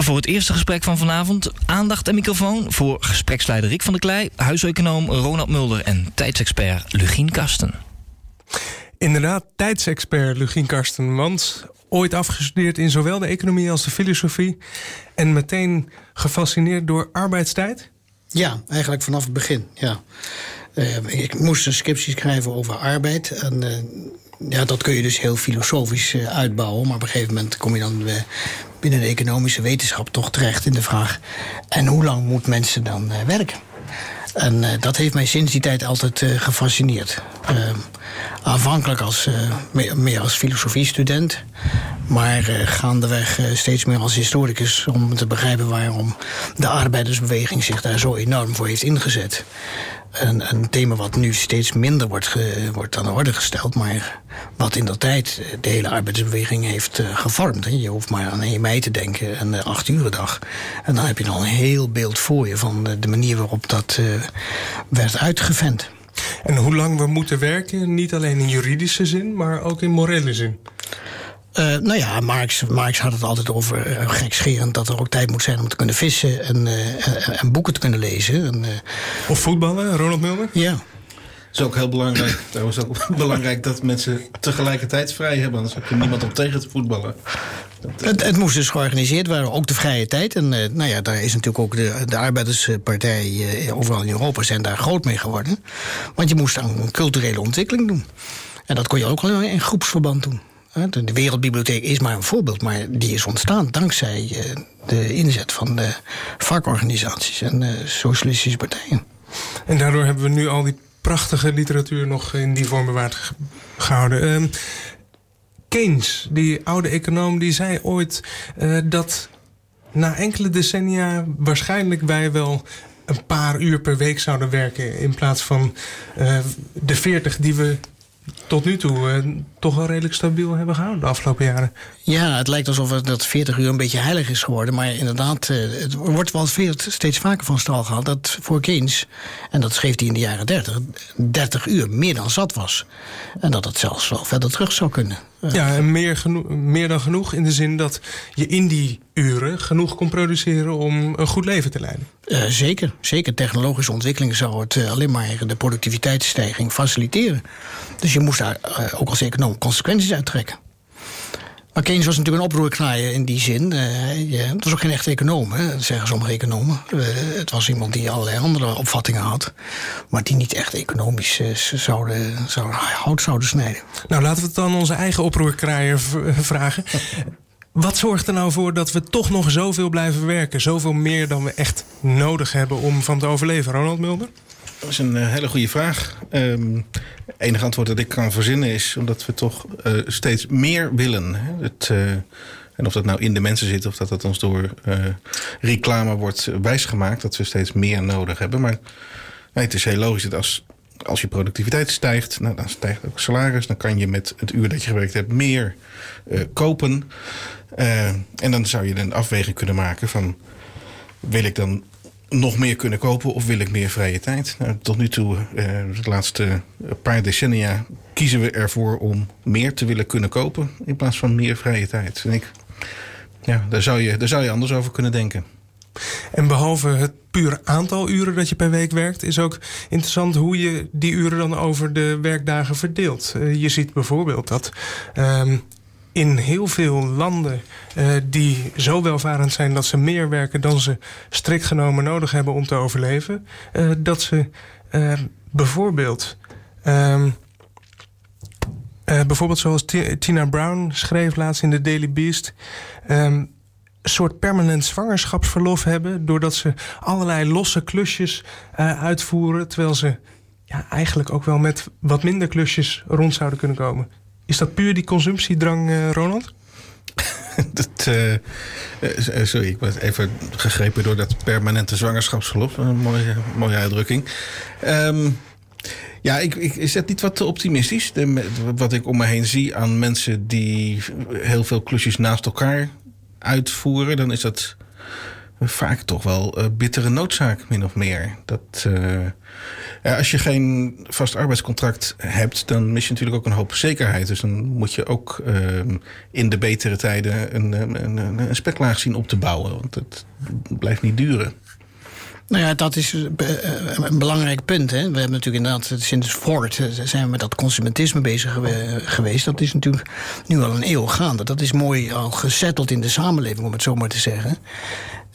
Voor het eerste gesprek van vanavond aandacht en microfoon voor gespreksleider Rick van der Klei, huiseconoom Ronald Mulder en tijdsexpert Lugien Kasten. Inderdaad, tijdsexpert Lugien Karsten. Want ooit afgestudeerd in zowel de economie als de filosofie. En meteen gefascineerd door arbeidstijd? Ja, eigenlijk vanaf het begin, ja. Uh, ik moest een scriptie schrijven over arbeid. En uh, ja, dat kun je dus heel filosofisch uh, uitbouwen. Maar op een gegeven moment kom je dan binnen de economische wetenschap toch terecht in de vraag... en hoe lang moet mensen dan werken? En uh, dat heeft mij sinds die tijd altijd uh, gefascineerd. Uh, aanvankelijk als, meer, als filosofiestudent. Maar gaandeweg steeds meer als historicus. Om te begrijpen waarom de arbeidersbeweging zich daar zo enorm voor heeft ingezet een, thema wat nu steeds minder wordt, wordt aan de orde gesteld, maar wat in dat tijd de hele arbeidsbeweging heeft uh, gevormd. Hè. Je hoeft maar aan 1 mei te denken en de acht uur dag. En dan heb je al een heel beeld voor je van de, manier waarop dat werd uitgevent. En hoe lang we moeten werken, niet alleen in juridische zin, maar ook in morele zin? Uh, nou ja, Marx, Marx had het altijd over uh, gekscherend dat er ook tijd moet zijn om te kunnen vissen en, uh, en boeken te kunnen lezen. En, of voetballen, Ronald Mulder? Ja. Het is ook heel belangrijk, trouwens ook belangrijk dat mensen tegelijkertijd vrij hebben. Anders heb je niemand om tegen te voetballen. Het, het, moest dus georganiseerd worden, ook de vrije tijd. En nou ja, daar is natuurlijk ook de, de arbeiderspartij overal in Europa zijn daar groot mee geworden. Want je moest aan een culturele ontwikkeling doen. En dat kon je ook wel in groepsverband doen. De Wereldbibliotheek is maar een voorbeeld, maar die is ontstaan dankzij uh, de inzet van de vakorganisaties en de socialistische partijen. En daardoor hebben we nu al die prachtige literatuur nog in die vorm bewaard gehouden. Uh, Keynes, die oude econoom, die zei ooit uh, dat na enkele decennia waarschijnlijk wij wel een paar uur per week zouden werken in plaats van de veertig die we tot nu toe uh, toch wel redelijk stabiel hebben gehouden de afgelopen jaren. Ja, het lijkt alsof het, dat 40 uur een beetje heilig is geworden. Maar inderdaad, uh, het wordt wel steeds vaker van stal gehaald dat voor Keynes, en dat schreef hij in de jaren 30, 30 uur meer dan zat was. En dat het zelfs wel verder terug zou kunnen. Uh, ja, en meer, meer dan genoeg in de zin dat je in die uren genoeg kon produceren om een goed leven te leiden. Uh, zeker, zeker. Technologische ontwikkeling zou het uh, alleen maar de productiviteitsstijging faciliteren. Dus je moest daar uh, ook als econoom consequenties uittrekken. Maar Keynes was natuurlijk een oproerknaaier in die zin. Uh, het was ook geen echte econoom, hè, zeggen sommige economen. Uh, het was iemand die allerlei andere opvattingen had... maar die niet echt economisch uh, zouden, zouden, hout zouden snijden. Nou, laten we het dan onze eigen oproerkraaier vragen. Wat zorgt er nou voor dat we toch nog zoveel blijven werken? Zoveel meer dan we echt nodig hebben om van te overleven, Ronald Mulder? Dat is een uh, hele goede vraag. Um, enige antwoord dat ik kan verzinnen is omdat we toch uh, steeds meer willen. Het, uh, en of dat nou in de mensen zit of dat dat ons door reclame wordt wijsgemaakt, dat we steeds meer nodig hebben. Maar het is heel logisch dat als, als je productiviteit stijgt, nou, dan stijgt ook salaris. Dan kan je met het uur dat je gewerkt hebt meer kopen. en dan zou je een afweging kunnen maken van wil ik dan nog meer kunnen kopen of wil ik meer vrije tijd? Nou, tot nu toe, uh, de laatste paar decennia, kiezen we ervoor om meer te willen kunnen kopen in plaats van meer vrije tijd. En ik, ja, daar zou, je, daar zou je anders over kunnen denken. En behalve het pure aantal uren dat je per week werkt, is ook interessant hoe je die uren dan over de werkdagen verdeelt. Uh, je ziet bijvoorbeeld dat um, in heel veel landen uh, die zo welvarend zijn dat ze meer werken dan ze strikt genomen nodig hebben om te overleven, uh, dat ze uh, bijvoorbeeld. Um, bijvoorbeeld zoals Tina Brown schreef laatst in de Daily Beast. Um, een soort permanent zwangerschapsverlof hebben. Doordat ze allerlei losse klusjes uitvoeren. Terwijl ze ja, eigenlijk ook wel met wat minder klusjes rond zouden kunnen komen. Is dat puur die consumptiedrang, uh, Ronald? dat, uh, sorry, ik werd even gegrepen door dat permanente zwangerschapsverlof. Een mooie, mooie uitdrukking. Um, ja, ik, ik, is dat niet wat te optimistisch? Wat ik om me heen zie aan mensen die heel veel klusjes naast elkaar uitvoeren, dan is dat vaak toch wel uh, bittere noodzaak, min of meer. Dat, uh, als je geen vast arbeidscontract hebt, dan mis je natuurlijk ook een hoop zekerheid. Dus dan moet je ook uh, in de betere tijden een, een, een, een speklaag zien op te bouwen. Want het blijft niet duren. Nou ja, dat is een belangrijk punt. Hè. We hebben natuurlijk inderdaad sinds Ford zijn we met dat consumentisme bezig geweest. Dat is natuurlijk nu al een eeuw gaande. Dat is mooi al gezetteld in de samenleving, om het zo maar te zeggen.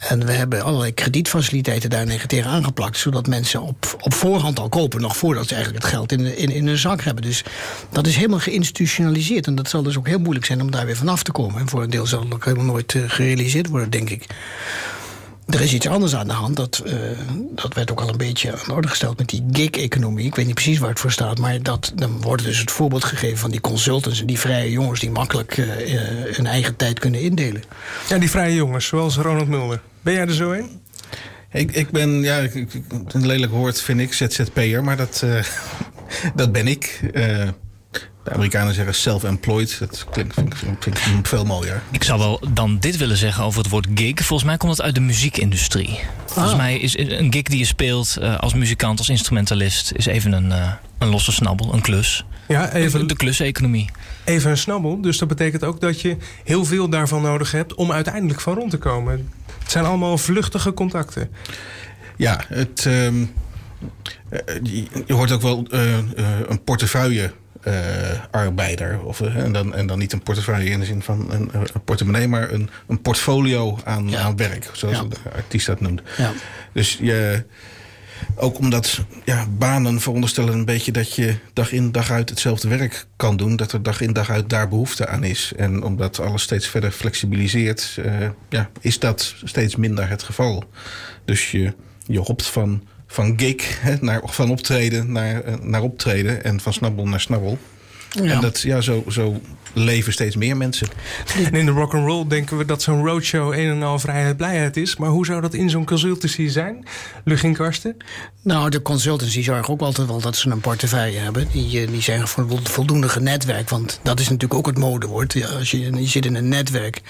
En we hebben allerlei kredietfaciliteiten daar tegen aangeplakt. Zodat mensen op, op voorhand al kopen. Nog voordat ze eigenlijk het geld in, in, in hun zak hebben. Dus dat is helemaal geïnstitutionaliseerd. En dat zal dus ook heel moeilijk zijn om daar weer vanaf te komen. En voor een deel zal het ook helemaal nooit gerealiseerd worden, denk ik. Er is iets anders aan de hand. Dat, uh, dat werd ook al een beetje aan de orde gesteld met die gig-economie. Ik weet niet precies waar het voor staat. Maar dat, dan wordt dus het voorbeeld gegeven van die consultants... en die vrije jongens die makkelijk uh, hun eigen tijd kunnen indelen. Ja, die vrije jongens, zoals Ronald Mulder. Ben jij er zo een? Ik, ik ben, ja, ik, een lelijk woord vind ik, ZZP'er. Maar dat, uh, dat ben ik. De Amerikanen zeggen self-employed. Dat klinkt, vind, vind, vind veel mooier. Ik zou wel dan dit willen zeggen over het woord gig. Volgens mij komt het uit de muziekindustrie. Volgens Ah. mij is een gig die je speelt uh, als muzikant, als instrumentalist... is even een, uh, een losse snabbel, een klus. Ja, even, de, de kluseconomie. Even een snabbel. Dus dat betekent ook dat je heel veel daarvan nodig hebt... om uiteindelijk van rond te komen. Het zijn allemaal vluchtige contacten. Ja, het, um, je, je hoort ook wel uh, een portefeuille uh, arbeider. Of, uh, en, dan, en dan niet een portefeuille in de zin van een, een portemonnee, maar een, een portfolio aan, ja. aan werk, zoals ja. de artiest dat noemt. Ja. Dus je, ook omdat ja, banen veronderstellen een beetje dat je dag in dag uit hetzelfde werk kan doen, dat er dag in dag uit daar behoefte aan is. En omdat alles steeds verder flexibiliseert, uh, ja, is dat steeds minder het geval. Dus je, je hopt van van gig hè, naar, van optreden naar, naar optreden en van snabbel naar snabbel. Ja. En dat, ja, zo, zo leven steeds meer mensen. En in de rock and roll denken we dat zo'n roadshow een en al vrijheid, blijheid is. Maar hoe zou dat in zo'n consultancy zijn? Lugin Karsten? Nou, de consultancy zorgen ook altijd wel dat ze een portefeuille hebben. Die, die zijn voldoende genetwerk. Want dat is natuurlijk ook het modewoord. Ja, als je, je zit in een netwerk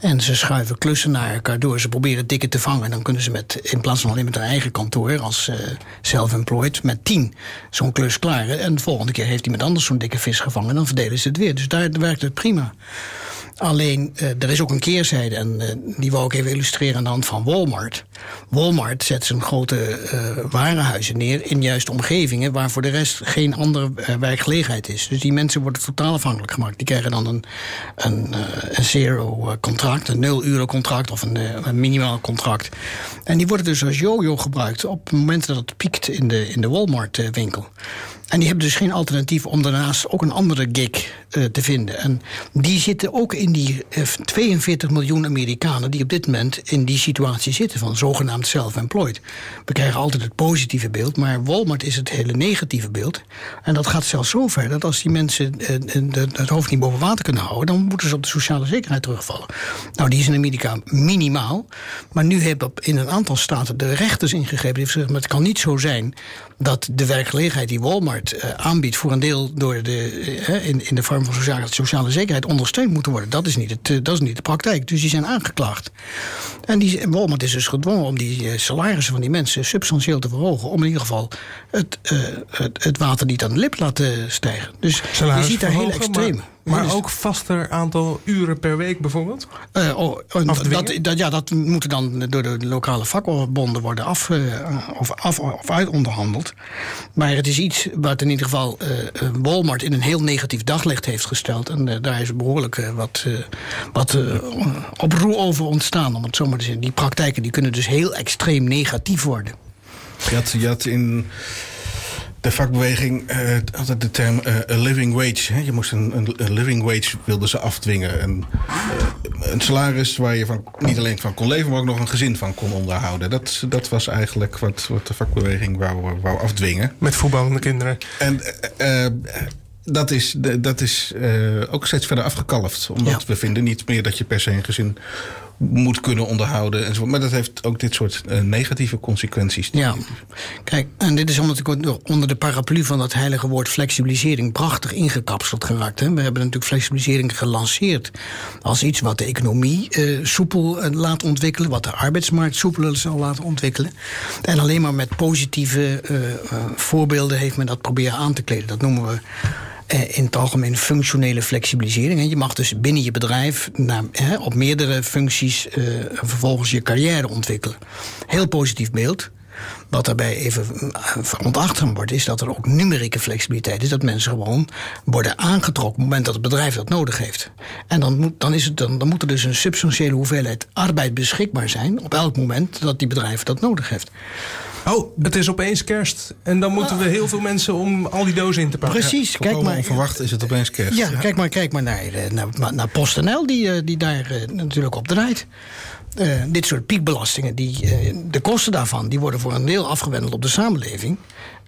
en ze schuiven klussen naar elkaar door. Ze proberen dikke te vangen. Dan kunnen ze met, in plaats van alleen met hun eigen kantoor als uh, self-employed, met tien zo'n klus klaar. En de volgende keer heeft iemand anders zo'n dikke vis gevangen. Dan verdelen ze het weer. Dus daar werkt het prima. Alleen, uh, er is ook een keerzijde en uh, die wou ik even illustreren aan de hand van Walmart. Walmart zet zijn grote uh, warenhuizen neer in juist omgevingen waar voor de rest geen andere werkgelegenheid is. Dus die mensen worden totaal afhankelijk gemaakt. Die krijgen dan een, een, een zero contract, een nul euro contract of een, een minimaal contract. En die worden dus als yo-yo gebruikt op momenten dat het piekt in de, in de Walmart winkel. En die hebben dus geen alternatief om daarnaast ook een andere gig te vinden. En die zitten ook in die uh, 42 miljoen Amerikanen die op dit moment in die situatie zitten van zogenaamd self-employed. We krijgen altijd het positieve beeld, maar Walmart is het hele negatieve beeld. En dat gaat zelfs zo ver dat als die mensen uh, het hoofd niet boven water kunnen houden, dan moeten ze op de sociale zekerheid terugvallen. Nou, die is in Amerika minimaal. Maar nu hebben in een aantal staten de rechters ingegrepen. Die gezegd, het kan niet zo zijn dat de werkgelegenheid die Walmart uh, aanbiedt voor een deel door de, in, de vorm van sociale, sociale zekerheid ondersteund moeten worden. Dat is, niet het, dat is niet de praktijk. Dus die zijn aangeklaagd. En die, Walmart is dus gedwongen om die salarissen van die mensen substantieel te verhogen. Om in ieder geval het, het, het, water niet aan de lip laten stijgen. Dus Salaris je ziet daar heel extreem. Maar... Dus, ook vaster aantal uren per week bijvoorbeeld? Uh, oh, dat, dat, ja, dat moet dan door de lokale vakbonden worden af, uh, of, af, of uitonderhandeld. Maar het is iets wat in ieder geval uh, Walmart in een heel negatief daglicht heeft gesteld. En daar is behoorlijk wat, wat oproer over ontstaan, om het zo maar te zeggen. Die praktijken die kunnen dus heel extreem negatief worden. Je had, je had in de vakbeweging uh, altijd de term uh, a living wage. Hè? Je moest een, een, een, living wage wilden ze afdwingen. En, uh, een salaris waar je van, niet alleen van kon leven, maar ook nog een gezin van kon onderhouden. Dat, dat was eigenlijk wat, wat de vakbeweging wou, wou afdwingen. Met voetballende kinderen. En dat is, dat is ook steeds verder afgekalfd. Omdat ja. we vinden niet meer dat je per se een gezin moet kunnen onderhouden. Enzovoort. Maar dat heeft ook dit soort uh, negatieve consequenties. Ja, kijk, en dit is omdat ik onder de paraplu van dat heilige woord flexibilisering prachtig ingekapseld geraakt. Hè. We hebben natuurlijk flexibilisering gelanceerd als iets wat de economie uh, soepel uh, laat ontwikkelen, wat de arbeidsmarkt soepel zal laten ontwikkelen. En alleen maar met positieve voorbeelden heeft men dat proberen aan te kleden. Dat noemen we eh, in het algemeen functionele flexibilisering. Je mag dus binnen je bedrijf naar, op meerdere functies uh, vervolgens je carrière ontwikkelen. Heel positief beeld. Wat daarbij even veronachtzaamd wordt, is dat er ook numerieke flexibiliteit is. Dat mensen gewoon worden aangetrokken op het moment dat het bedrijf dat nodig heeft. En dan moet, dan is het, dan, dan er dus een substantiële hoeveelheid arbeid beschikbaar zijn op elk moment dat die bedrijf dat nodig heeft. Oh, het is opeens kerst. En dan moeten we heel veel mensen om al die dozen in te pakken. Precies, kijk maar. onverwacht is het opeens kerst. Ja, kijk maar, kijk maar naar, eh, naar, naar PostNL, die, eh, die daar eh, natuurlijk op draait. Uh, dit soort piekbelastingen, die, uh, de kosten daarvan, die worden voor een deel afgewendeld op de samenleving.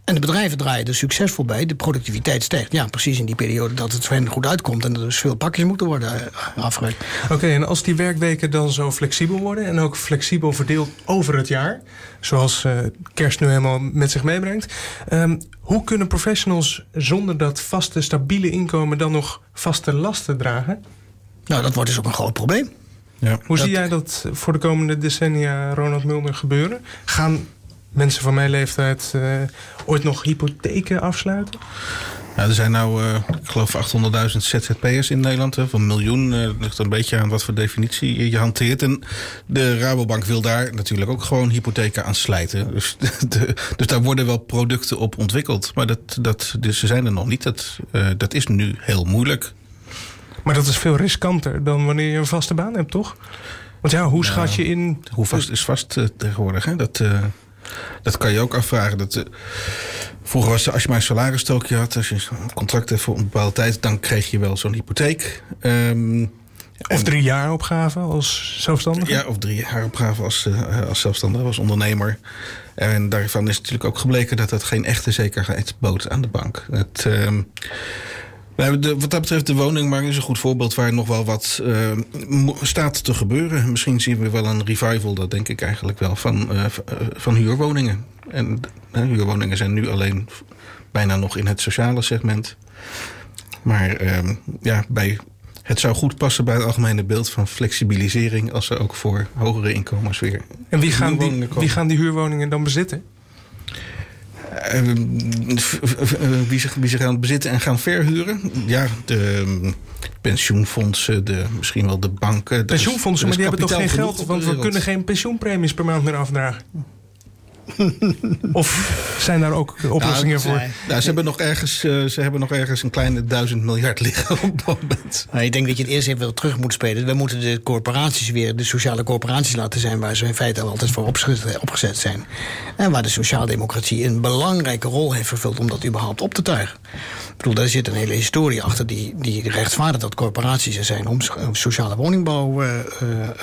En de bedrijven draaien er succesvol bij. De productiviteit stijgt. Ja, precies in die periode dat het voor hen goed uitkomt. En er dus veel pakjes moeten worden uh, afgewerkt. Oké, en als die werkweken dan zo flexibel worden. en ook flexibel verdeeld over het jaar. zoals uh, kerst nu helemaal met zich meebrengt. Um, hoe kunnen professionals zonder dat vaste, stabiele inkomen. dan nog vaste lasten dragen? Nou, dat wordt dus ook een groot probleem. Ja. Hoe zie jij dat voor de komende decennia, Ronald Mulder, gebeuren? Gaan mensen van mijn leeftijd uh, ooit nog hypotheken afsluiten? Ja, er zijn nou, uh, ik geloof, 800.000 ZZP'ers in Nederland. Van een miljoen. Uh, ligt een beetje aan wat voor definitie je hanteert. En de Rabobank wil daar natuurlijk ook gewoon hypotheken aan slijten. Dus, de, dus daar worden wel producten op ontwikkeld. Maar dat, dat, dus ze zijn er nog niet. Dat, dat is nu heel moeilijk. Maar dat is veel riskanter dan wanneer je een vaste baan hebt, toch? Want ja, hoe schat je in... Hoe vast is vast tegenwoordig, hè? Dat... Dat kan je ook afvragen. Dat, uh, vroeger was als je maar een salarisstookje had, als je een contract hebt voor een bepaalde tijd, dan kreeg je wel zo'n hypotheek. Um, of drie jaar opgave als zelfstandige? Ja, of drie jaar opgave als, uh, als zelfstandige, als ondernemer. En daarvan is natuurlijk ook gebleken dat dat geen echte zekerheid bood aan de bank. Het, uh, de, wat dat betreft, de woningmarkt is een goed voorbeeld waar nog wel wat uh, staat te gebeuren. Misschien zien we wel een revival, dat denk ik eigenlijk wel, van, uh, van huurwoningen. En uh, huurwoningen zijn nu alleen bijna nog in het sociale segment. Maar ehm, ja, bij, het zou goed passen bij het algemene beeld van flexibilisering als er ook voor hogere inkomens weer. En wie gaan, die, wie gaan die huurwoningen dan bezitten? Uh, wie, zich, wie zich gaan bezitten en gaan verhuren. Ja, de um, pensioenfondsen, de, misschien wel de banken. Pensioenfondsen, maar die hebben toch geen geld? Want we kunnen geen pensioenpremies per maand meer afdragen. Of zijn daar ook oplossingen nou, voor? Nou, ze, hebben nog ergens, uh, ze hebben nog ergens een kleine duizend miljard liggen op het moment. Nou, ik denk dat je het eerst even terug moet spelen. We moeten de corporaties weer de sociale corporaties laten zijn... waar ze in feite altijd voor opgezet zijn. En waar de sociaaldemocratie een belangrijke rol heeft vervuld... om dat überhaupt op te tuigen. Ik bedoel, daar zit een hele historie achter die, die rechtvaardigt dat corporaties er zijn... om sociale woningbouw uh,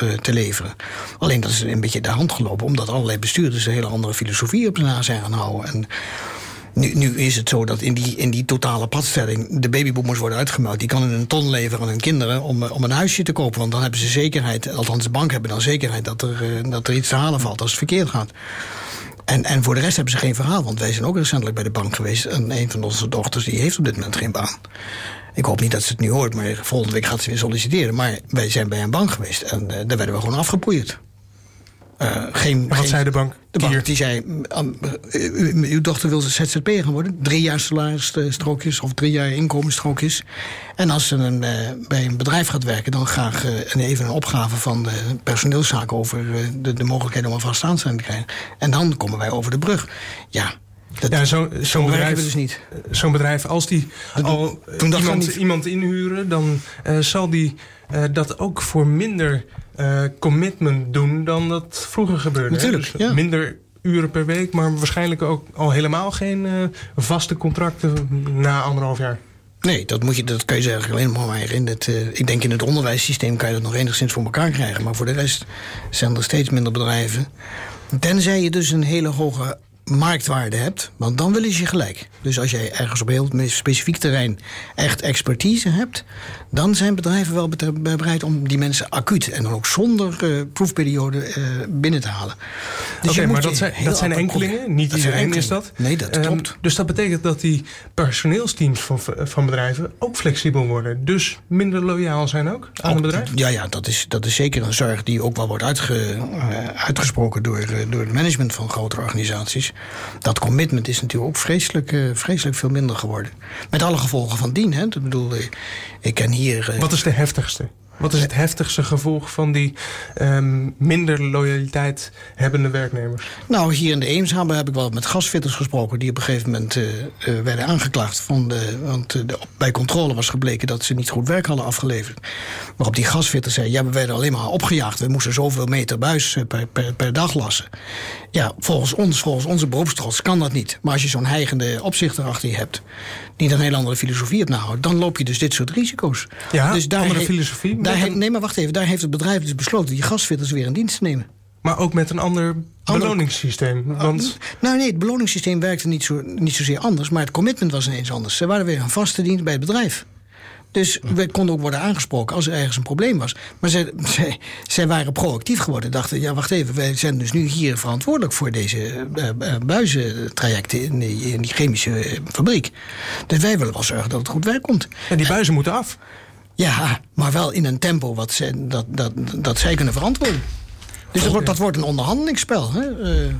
uh, te leveren. Alleen dat is een beetje de hand gelopen... omdat allerlei bestuurders een hele andere filosofie op na zijn gaan houden. En nu, nu, is het zo dat in die, in die totale padstelling de babyboomers worden uitgemeld. Die kan een ton leveren aan hun kinderen om, om een huisje te kopen. Want dan hebben ze zekerheid, althans de bank hebben dan zekerheid dat er, dat er iets te halen valt als het verkeerd gaat. En, en voor de rest hebben ze geen verhaal, want wij zijn ook recentelijk bij de bank geweest. En een van onze dochters die heeft op dit moment geen baan. Ik hoop niet dat ze het nu hoort, maar volgende week gaat ze weer solliciteren. Maar wij zijn bij een bank geweest en uh, daar werden we gewoon afgepoeierd. Uh, geen, wat geen, zei de bank? De bank die zei, um, uh, uw dochter wil ZZP gaan worden. Drie jaar salarisstrookjes of drie jaar inkomensstrookjes. En als ze een, uh, bij een bedrijf gaat werken... dan graag een, even een opgave van de personeelszaken... over de, de mogelijkheden om een vast aanstelling te krijgen. En dan komen wij over de brug. Ja, dat, ja, zo'n zo bedrijf, dus niet. Zo'n bedrijf, als die dat al iemand, iemand inhuren... dan zal die dat ook voor minder uh, commitment doen dan dat vroeger gebeurde. Natuurlijk, dus Minder uren per week, maar waarschijnlijk ook al helemaal geen uh, vaste contracten na anderhalf jaar. Nee, dat, moet je, dat kun je zeggen alleen maar in het. Uh, ik denk in het onderwijssysteem kan je dat nog enigszins voor elkaar krijgen. Maar voor de rest zijn er steeds minder bedrijven. Tenzij je dus een hele hoge marktwaarde hebt, want dan willen ze je gelijk. Dus als jij ergens op heel specifiek terrein echt expertise hebt, dan zijn bedrijven wel bereid om die mensen acuut en dan ook zonder uh, proefperiode uh, binnen te halen. Dus Oké, maar dat zijn, dat zijn enkelingen, niet iedereen is dat. Nee, dat um, klopt. Dus dat betekent dat die personeelsteams van, van bedrijven ook flexibel worden, dus minder loyaal zijn ook aan een bedrijf? Ja, ja dat, is, dat is zeker een zorg die ook wel wordt uitge, uh, uitgesproken door, door het management van grotere organisaties. Dat commitment is natuurlijk ook vreselijk, uh, vreselijk veel minder geworden. Met alle gevolgen van dien. Hè? Ik bedoel, ik ken hier. Uh, Wat is de heftigste? Wat is het heftigste gevolg van die um, minder loyaliteit hebbende werknemers? Nou, hier in de Eemshaven heb ik wel met gasfitters gesproken... die op een gegeven moment uh, uh, werden aangeklaagd. Van de, want de, bij controle was gebleken dat ze niet goed werk hadden afgeleverd. Waarop die gasfitter zei, ja, we werden alleen maar opgejaagd. We moesten zoveel meter buis per, per, per dag lassen. Ja, volgens ons, volgens onze beroepstrots kan dat niet. Maar als je zo'n heigende opzichter achter je hebt... die een heel andere filosofie hebt nou, dan loop je dus dit soort risico's. Ja, dus daar andere filosofie? Daar nee, maar wacht even. Daar heeft het bedrijf dus besloten die gasfitters weer in dienst te nemen. Maar ook met een ander beloningssysteem. Want... Nou nee, het beloningssysteem werkte niet, zo, niet zozeer anders, maar het commitment was ineens anders. Ze waren weer een vaste dienst bij het bedrijf. Dus we konden ook worden aangesproken als er ergens een probleem was. Maar zij, zij, zij waren proactief geworden. Dachten, ja, wacht even, wij zijn dus nu hier verantwoordelijk voor deze uh, buizentrajecten in die, in die chemische fabriek. Dus wij willen wel zorgen dat het goed werk komt. En die buizen moeten af. Ja, maar wel in een tempo wat ze, dat, dat, dat zij kunnen verantwoorden. Dus dat, wordt, dat wordt een onderhandelingsspel. Hè? Uh,